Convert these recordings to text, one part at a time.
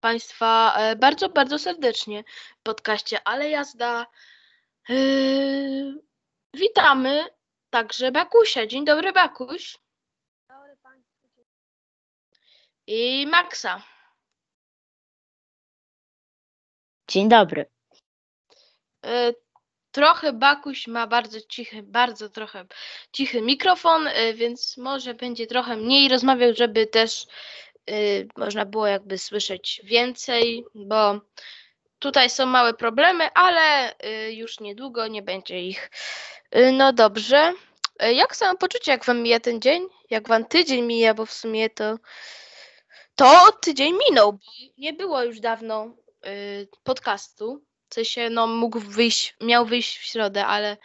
Państwa e, bardzo, bardzo serdecznie w podcaście Ale Jazda. Yy, witamy także Bakusia. Dzień dobry, Bakuś. Dobry Państwu. I Maxa. Dzień dobry. E, Trochę Bakuś ma bardzo cichy, bardzo trochę cichy mikrofon, więc może będzie trochę mniej rozmawiał, żeby też y, można było jakby słyszeć więcej, bo tutaj są małe problemy, ale y, już niedługo nie będzie ich. Y, No dobrze. Jak samopoczucie, jak wam mija ten dzień? Jak wam tydzień mija, bo w sumie to to tydzień minął, bo nie było już dawno podcastu. W sensie, no mógł wyjść, miał wyjść w środę, ale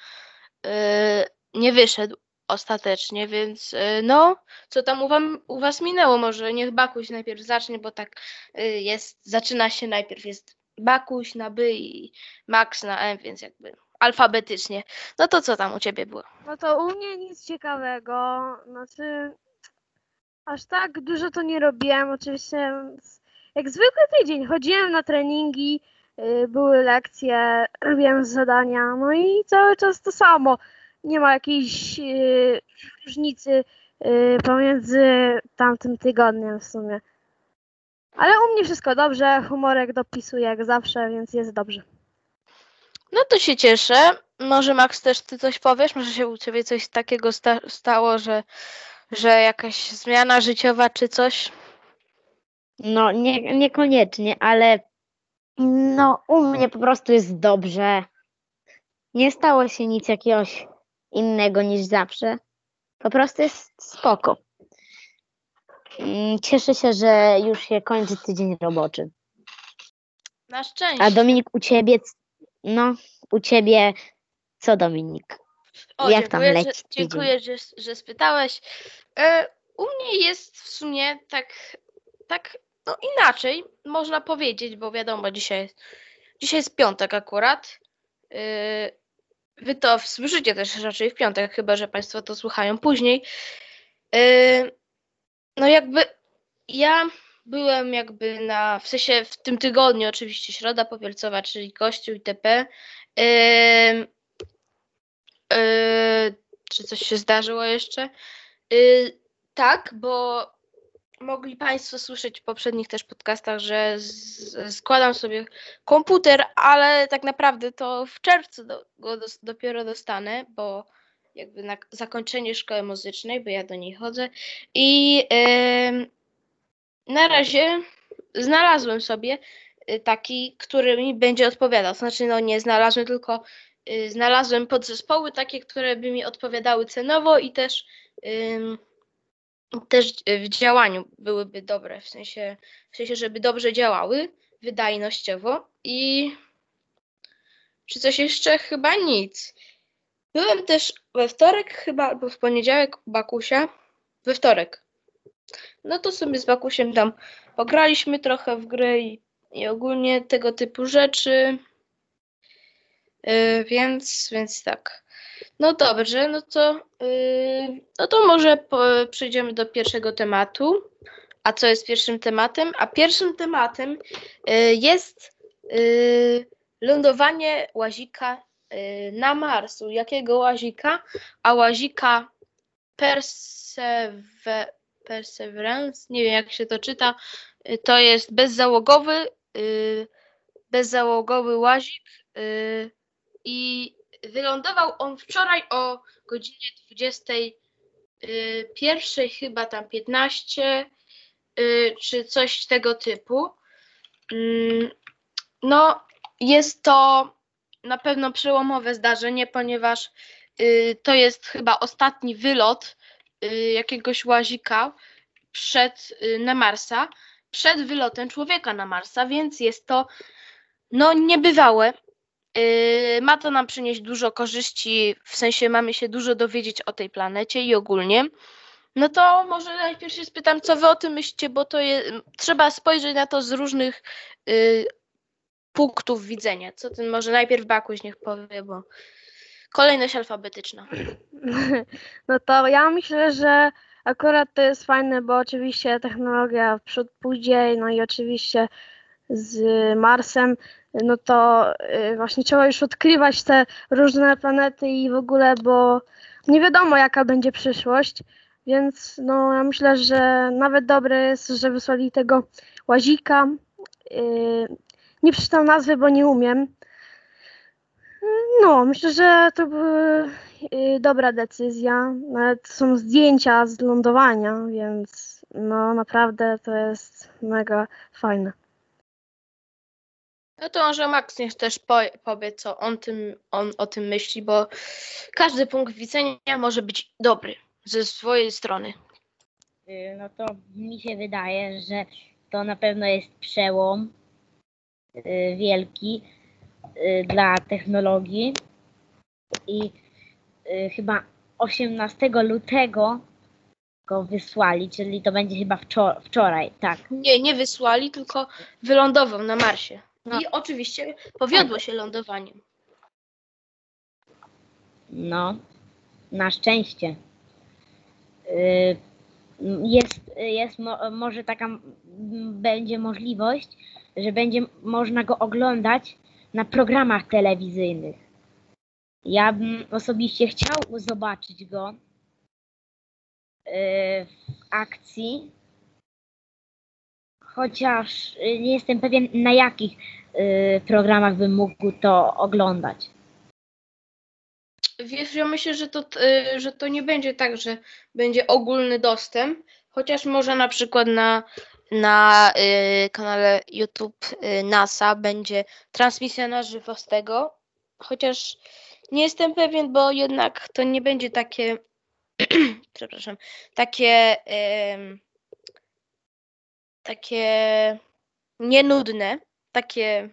nie wyszedł ostatecznie, więc y, no, co tam u, wam, u was minęło? Może niech Bakuś najpierw zacznie, bo tak y, jest, zaczyna się najpierw jest Bakuś na by i Max na M, więc jakby alfabetycznie. No to co tam u ciebie było? No to u mnie nic ciekawego. Znaczy, aż tak dużo to nie robiłem. Oczywiście, jak zwykły tydzień. Chodziłem na treningi, y, były lekcje, robiłem zadania, no i cały czas to samo. Nie ma jakiejś y, różnicy y, pomiędzy tamtym tygodniem w sumie. Ale u mnie wszystko dobrze, humorek dopisuje jak zawsze, więc jest dobrze. No to się cieszę. Może Max też ty coś powiesz? Może się u ciebie coś takiego sta stało, że, że jakaś zmiana życiowa czy coś? No, nie, niekoniecznie, ale no, u mnie po prostu jest dobrze. Nie stało się nic jakiegoś innego niż zawsze. Po prostu jest spoko. Mm, Cieszę się, że już się kończy tydzień roboczy. Na szczęście. A Dominik, u ciebie, no, u ciebie, co Dominik? O, jak tam dziękuję, leci że, dziękuję, że, że spytałeś. E, u mnie jest w sumie tak, tak no inaczej, można powiedzieć, bo wiadomo, dzisiaj jest, dzisiaj jest piątek akurat. E, wy to słyszycie też raczej w piątek, chyba że Państwo to słuchają później. E, no jakby ja byłem jakby na, w sensie w tym tygodniu oczywiście Środa Powielcowa, czyli Kościół itp. Ym, Yy, czy coś się zdarzyło jeszcze? Yy, tak, bo mogli Państwo słyszeć w poprzednich też podcastach, że z, składam sobie komputer, ale tak naprawdę to w czerwcu do, go dos, dopiero dostanę, bo jakby na zakończenie szkoły muzycznej, bo ja do niej chodzę. I yy, na razie znalazłem sobie y, taki, który mi będzie odpowiadał. Znaczy, no nie znalazłem, tylko y, znalazłem podzespoły takie, które by mi odpowiadały cenowo i też, ym, też w działaniu byłyby dobre, w sensie, w sensie, żeby dobrze działały wydajnościowo i czy coś jeszcze? Chyba nic. Byłem też we wtorek chyba, albo w poniedziałek u Bakusia. We wtorek. No to sobie z Bakusiem tam pograliśmy trochę w gry i, i ogólnie tego typu rzeczy. Yy, więc, więc tak. No dobrze, no to, yy, no to może po, przejdziemy do pierwszego tematu. A co jest pierwszym tematem? A pierwszym tematem yy, jest yy, lądowanie łazika yy, na Marsu. Jakiego łazika? A łazika Persever Perseverance, nie wiem jak się to czyta, y, to jest bezzałogowy, y, bezzałogowy łazik y, i wylądował on wczoraj o godzinie 21 chyba tam 15 y, czy coś tego typu. Mm, No, jest to na pewno przełomowe zdarzenie, ponieważ y, to jest chyba ostatni wylot y, jakiegoś łazika przed, y, na Marsa, przed wylotem człowieka na Marsa, więc jest to no niebywałe. Y, Ma to nam przynieść dużo korzyści, w sensie mamy się dużo dowiedzieć o tej planecie i ogólnie. No to może najpierw się spytam, co wy o tym myślicie, bo to je, trzeba spojrzeć na to z różnych y, punktów widzenia. Co ten może najpierw Bakuś niech powie, bo kolejność alfabetyczna. No to ja myślę, że akurat to jest fajne, bo oczywiście technologia w przód pójdzie, no i oczywiście z Marsem, no to y, właśnie trzeba już odkrywać te różne planety i w ogóle, bo nie wiadomo jaka będzie przyszłość, więc no ja myślę, że nawet dobre jest, że wysłali tego łazika. Y, Nie przeczytam nazwy, bo nie umiem. No, myślę, że to była y, dobra decyzja. Nawet są zdjęcia z lądowania, więc no naprawdę to jest mega fajne. No to może Max niech też po, powie, co on, tym, on o tym myśli, bo każdy punkt widzenia może być dobry ze swojej strony. Y, No to mi się wydaje, że to na pewno jest przełom y, wielki y, dla technologii i chyba 18 lutego go wysłali, czyli to będzie chyba wczor- wczoraj, tak. Nie, nie wysłali, tylko wylądował na Marsie. No. I oczywiście powiodło się lądowaniem. No, na szczęście. Y, Jest, jest mo, może taka m, będzie możliwość, że będzie można go oglądać na programach telewizyjnych. Ja bym osobiście chciał zobaczyć go y, w akcji, chociaż y, nie jestem pewien na jakich y, programach bym mógł to oglądać. Wiesz, ja myślę, że to, y, że to nie będzie tak, że będzie ogólny dostęp, chociaż może na przykład na, na kanale YouTube NASA będzie transmisja na żywo z tego, chociaż nie jestem pewien, bo jednak to nie będzie takie, przepraszam, takie, takie nienudne, takie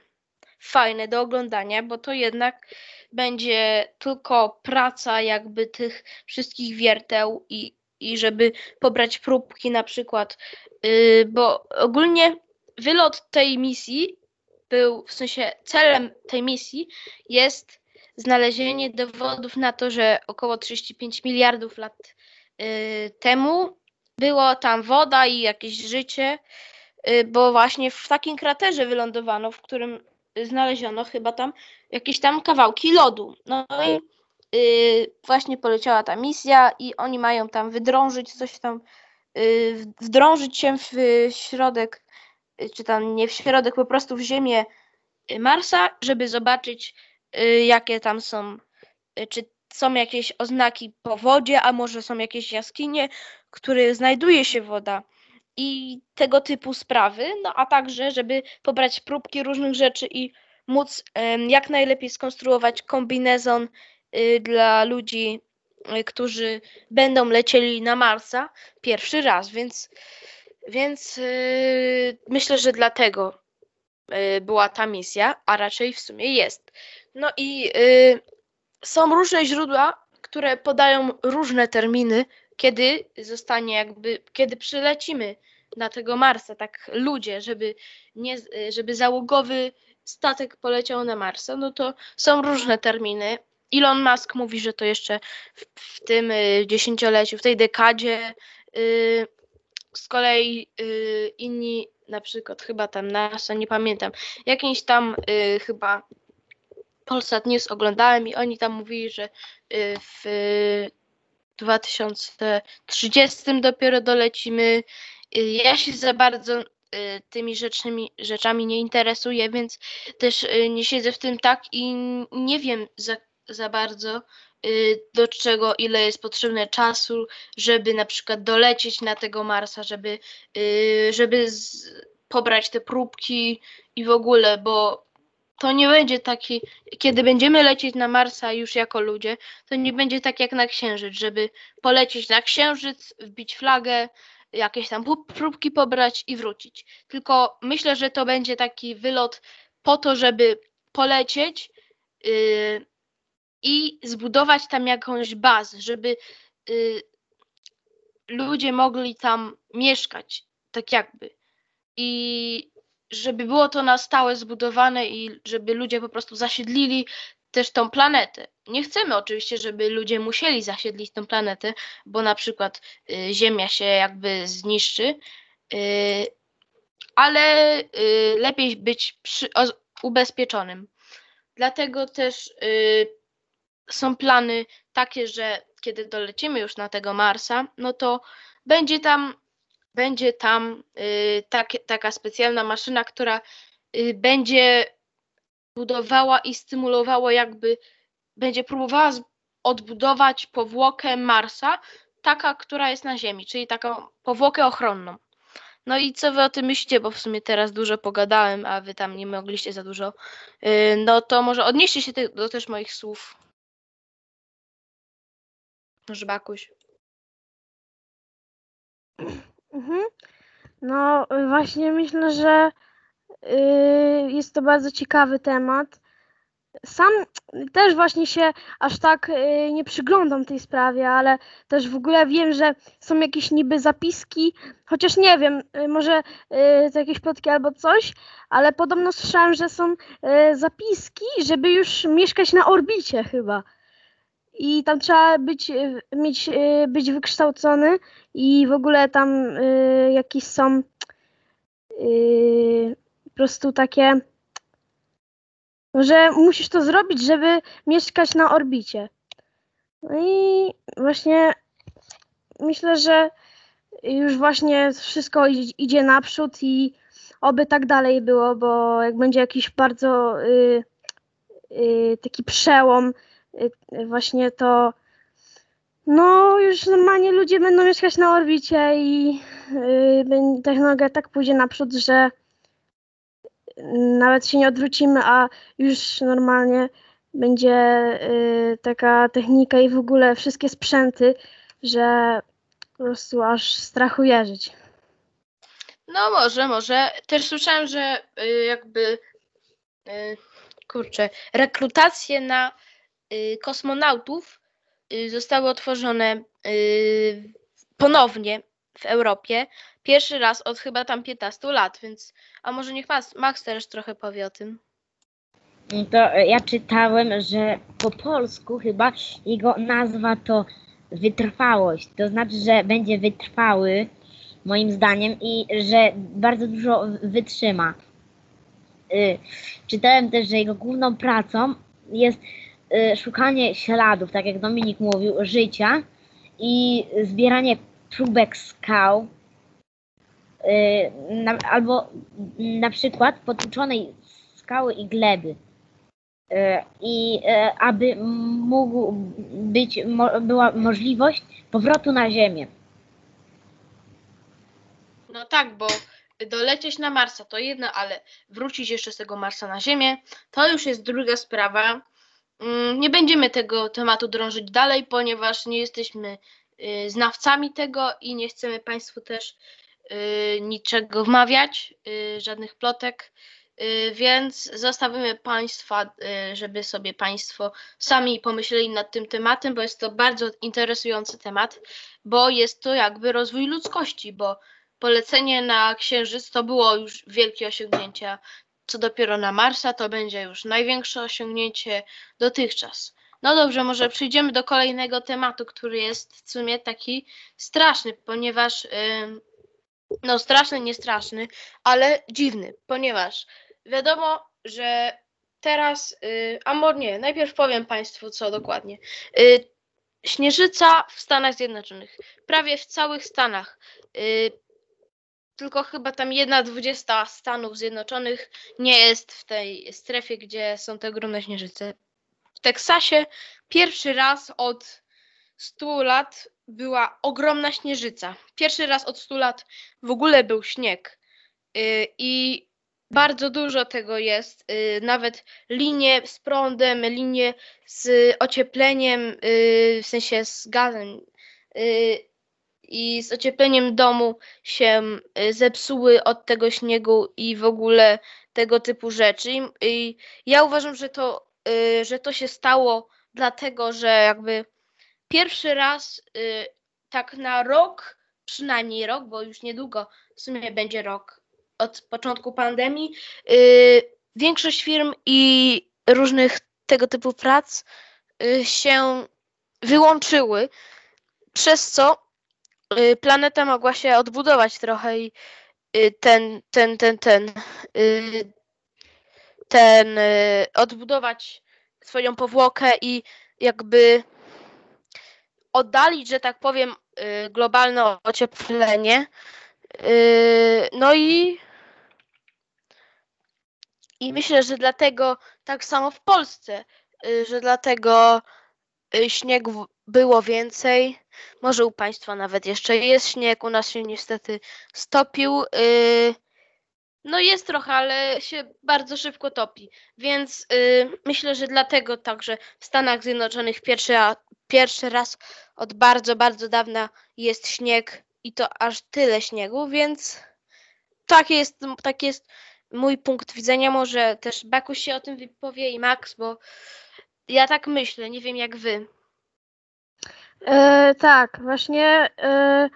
fajne do oglądania, bo to jednak będzie tylko praca jakby tych wszystkich wierteł i, i żeby pobrać próbki na przykład, yy, bo ogólnie wylot tej misji był, w sensie celem tej misji jest znalezienie dowodów na to, że około 35 miliardów lat yy, temu było tam woda i jakieś życie, yy, bo właśnie w takim kraterze wylądowano, w którym znaleziono chyba tam jakieś tam kawałki lodu. No i y, właśnie poleciała ta misja i oni mają tam wydrążyć coś tam, y, wdrążyć się w y, środek, y, czy tam nie w środek, po prostu w ziemię y, Marsa, żeby zobaczyć y, jakie tam są, y, czy są jakieś oznaki po wodzie, a może są jakieś jaskinie, w których znajduje się woda i tego typu sprawy, no a także, żeby pobrać próbki różnych rzeczy i móc jak najlepiej skonstruować kombinezon y, dla ludzi, y, którzy będą lecieli na Marsa pierwszy raz, więc, więc y, myślę, że dlatego była ta misja, a raczej w sumie jest. No i są różne źródła, które podają różne terminy, kiedy zostanie jakby, kiedy przylecimy na tego Marsa, tak ludzie, żeby nie, żeby załogowy statek poleciał na Marsa, no to są różne terminy. Elon Musk mówi, że to jeszcze w, w tym y, dziesięcioleciu, w tej dekadzie. y, z kolei y, inni, na przykład chyba tam NASA, nie pamiętam, jakiś tam chyba Polsat News oglądałem i oni tam mówili, że w 2030 dopiero dolecimy. Y, Ja się za bardzo y, tymi rzecznymi, rzeczami nie interesuję, więc też y, nie siedzę w tym tak i nie wiem za, za bardzo do czego, ile jest potrzebne czasu, żeby na przykład dolecieć na tego Marsa, żeby, żeby z, pobrać te próbki i w ogóle, bo to nie będzie taki, kiedy będziemy lecieć na Marsa już jako ludzie, to nie będzie tak jak na Księżyc, żeby polecieć na Księżyc, wbić flagę, jakieś tam próbki pobrać i wrócić. Tylko myślę, że to będzie taki wylot po to, żeby polecieć yy, i zbudować tam jakąś bazę, żeby yy, ludzie mogli tam mieszkać, tak jakby. I żeby było to na stałe zbudowane i żeby ludzie po prostu zasiedlili też tą planetę. Nie chcemy oczywiście, żeby ludzie musieli zasiedlić tą planetę, bo na przykład y, Ziemia się jakby zniszczy, y, ale y, lepiej być przy, o, ubezpieczonym. Dlatego też y, są plany takie, że kiedy dolecimy już na tego Marsa, no to będzie tam, będzie tam takie, taka specjalna maszyna, która y, będzie budowała i stymulowała jakby, będzie próbowała odbudować powłokę Marsa, taka, która jest na Ziemi, czyli taką powłokę ochronną. No i co wy o tym myślicie, bo w sumie teraz dużo pogadałem, a wy tam nie mogliście za dużo. Y, No to może odnieście się do też moich słów. Może Bakuś. Mhm. No właśnie myślę, że y, jest to bardzo ciekawy temat. Sam też właśnie się aż tak y, nie przyglądam tej sprawie, ale też w ogóle wiem, że są jakieś niby zapiski, chociaż nie wiem, y, może y, to jakieś plotki albo coś, ale podobno słyszałem, że są y, zapiski, żeby już mieszkać na orbicie chyba. I tam trzeba być, y, mieć, y, być wykształcony i w ogóle tam y, jakieś są y, po prostu takie, że musisz to zrobić, żeby mieszkać na orbicie. No i właśnie myślę, że już właśnie wszystko idzie, naprzód i oby tak dalej było, bo jak będzie jakiś bardzo y, taki przełom, właśnie to no już normalnie ludzie będą mieszkać na orbicie i y, technologia tak pójdzie naprzód, że nawet się nie odwrócimy, a już normalnie będzie y, taka technika i w ogóle wszystkie sprzęty, że po prostu aż strachu jeżyć. No może, może. Też słyszałem, że y, jakby y, kurczę, rekrutacje na y, kosmonautów y, zostały otworzone y, ponownie w Europie. Pierwszy raz od chyba tam 15 lat, więc a może niech Max, też trochę powie o tym. To ja czytałem, że po polsku chyba jego nazwa to wytrwałość. To znaczy, że będzie wytrwały, moim zdaniem, i że bardzo dużo wytrzyma. Y, Czytałem też, że jego główną pracą jest y, szukanie śladów, tak jak Dominik mówił, życia i zbieranie próbek skał. y, na, albo na przykład potłuczonej skały i gleby. E, I aby mógł być, była możliwość powrotu na Ziemię. No tak, bo dolecieć na Marsa to jedno, ale wrócić jeszcze z tego Marsa na Ziemię to już jest druga sprawa. Mm, Nie będziemy tego tematu drążyć dalej, ponieważ nie jesteśmy y, znawcami tego i nie chcemy Państwu też y, niczego wmawiać, y, żadnych plotek, więc zostawimy Państwa, żeby sobie Państwo sami pomyśleli nad tym tematem, bo jest to bardzo interesujący temat, bo jest to jakby rozwój ludzkości, bo polecenie na Księżyc to było już wielkie osiągnięcie, co dopiero na Marsa to będzie już największe osiągnięcie dotychczas. No dobrze, może przejdziemy do kolejnego tematu, który jest w sumie taki straszny, ponieważ no straszny, nie straszny, ale dziwny, ponieważ wiadomo, że teraz, y, a może nie, najpierw powiem Państwu co dokładnie. Y, Śnieżyca w Stanach Zjednoczonych, prawie w całych Stanach. Y, tylko chyba tam jedna dwudziesta Stanów Zjednoczonych nie jest w tej strefie, gdzie są te ogromne śnieżyce. W Teksasie pierwszy raz od 100 lat była ogromna śnieżyca. Pierwszy raz od 100 lat w ogóle był śnieg. Y, I bardzo dużo tego jest. y, Nawet linie z prądem, linie z ociepleniem, y, w sensie z gazem i z ociepleniem domu się y, zepsuły od tego śniegu i w ogóle tego typu rzeczy. I- ja uważam, że to, y, że to się stało dlatego, że jakby pierwszy raz y, tak na rok, przynajmniej rok, bo już niedługo w sumie będzie rok od początku pandemii, większość firm i różnych tego typu prac się wyłączyły, przez co planeta mogła się odbudować trochę i y, ten, ten, ten, ten, y, ten, y, odbudować swoją powłokę i jakby oddalić, że tak powiem, y, globalne ocieplenie. Y, No i i myślę, że dlatego tak samo w Polsce, y, że dlatego y, śniegu było więcej. Może u Państwa nawet jeszcze jest śnieg, u nas się niestety stopił. y, No jest trochę, ale się bardzo szybko topi. Więc y, myślę, że dlatego także w Stanach Zjednoczonych pierwszy, pierwszy raz od bardzo, bardzo dawna jest śnieg i to aż tyle śniegu, więc tak jest, tak jest mój punkt widzenia. Może też Bakuś się o tym wypowie i Max, bo ja tak myślę, nie wiem jak wy. E, tak, właśnie e,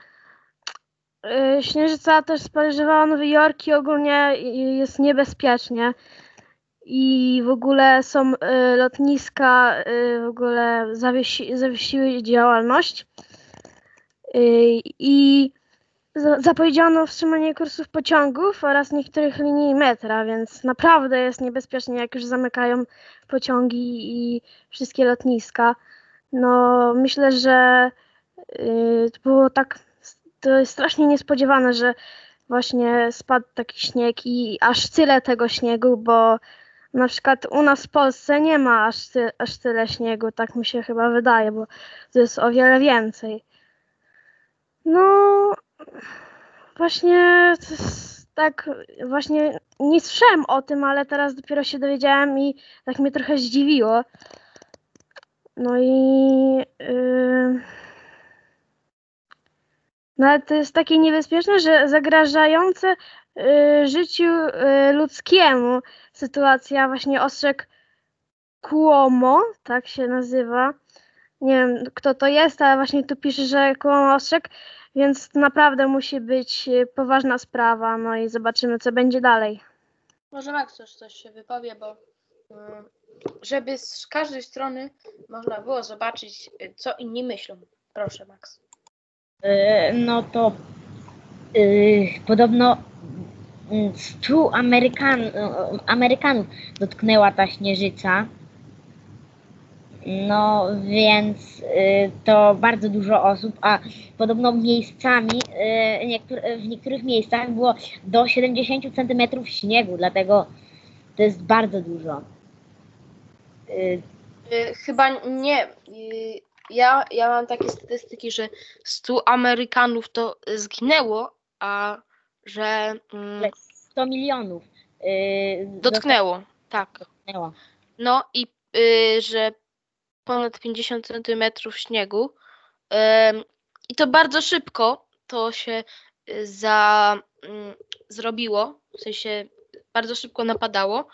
e, Śnieżyca też spożywała Nowy Jork i ogólnie jest niebezpiecznie. I w ogóle są e, lotniska, e, w ogóle zawiesi, zawiesiły działalność. I za- zapowiedziano wstrzymanie kursów pociągów oraz niektórych linii metra, więc naprawdę jest niebezpiecznie, jak już zamykają pociągi i wszystkie lotniska. No, myślę, że y, to było tak, to jest strasznie niespodziewane, że właśnie spadł taki śnieg i aż tyle tego śniegu, bo na przykład u nas w Polsce nie ma aż, ty, aż tyle śniegu, tak mi się chyba wydaje, bo to jest o wiele więcej. No, właśnie tak, właśnie nie słyszałem o tym, ale teraz dopiero się dowiedziałem i tak mnie trochę zdziwiło. No i yy, no ale to jest takie niebezpieczne, że zagrażające yy, życiu yy, ludzkiemu sytuacja właśnie ostrzeg Cuomo, tak się nazywa. Nie wiem kto to jest, ale właśnie tu pisze, że Cuomo ostrzeg, więc naprawdę musi być yy, poważna sprawa. No i zobaczymy co będzie dalej. Może Max coś się wypowie, bo mm, żeby z każdej strony można było zobaczyć, y, co inni myślą. Proszę, Max. Y, no to y, podobno mm, 100 Amerykan, Amerykanów dotknęła ta śnieżyca. No więc y, to bardzo dużo osób, a podobno miejscami, y, niektóre, w niektórych miejscach było do 70 cm śniegu, dlatego to jest bardzo dużo. Y, chyba nie. y, ja, ja mam takie statystyki, że 100 Amerykanów to y, zginęło, a że mm, Ale 100 milionów y, dotknęło. Tak. dotknęło. No i y, że ponad 50 centymetrów śniegu. Ym, I to bardzo szybko to się y, za, mm, zrobiło, w sensie bardzo szybko napadało.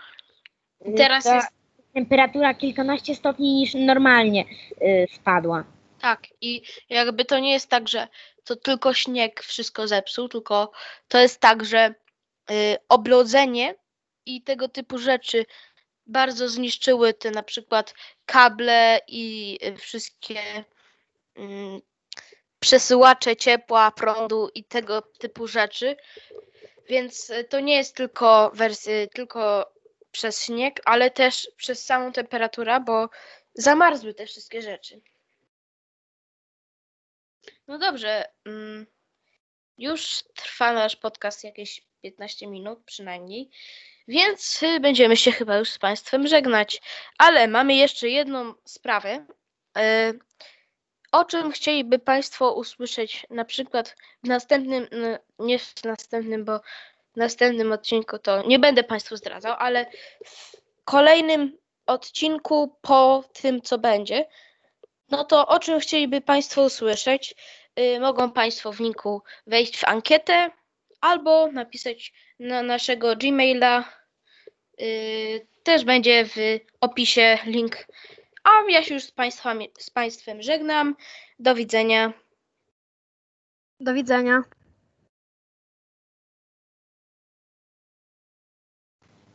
I teraz jest temperatura kilkanaście stopni niż normalnie y, spadła. tak i jakby to nie jest tak, że to tylko śnieg wszystko zepsuł, tylko to jest tak, że y, oblodzenie i tego typu rzeczy bardzo zniszczyły te na przykład kable i y, wszystkie mm, przesyłacze ciepła, prądu i tego typu rzeczy. Więc y, to nie jest tylko wersja, tylko przez śnieg, ale też przez samą temperaturę, bo zamarzły te wszystkie rzeczy. No dobrze. mm, Już trwa nasz podcast jakieś 15 minut przynajmniej, więc będziemy się chyba już z Państwem żegnać. Ale mamy jeszcze jedną sprawę. y, O czym chcieliby Państwo usłyszeć na przykład w następnym, nie w następnym, bo następnym odcinku to nie będę Państwu zdradzał, ale w kolejnym odcinku po tym, co będzie, no to o czym chcieliby Państwo usłyszeć? Y, mogą Państwo w linku wejść w ankietę albo napisać na naszego Gmaila. Y, też będzie w opisie link. A ja się już z, państwami, z Państwem żegnam. Do widzenia. Do widzenia.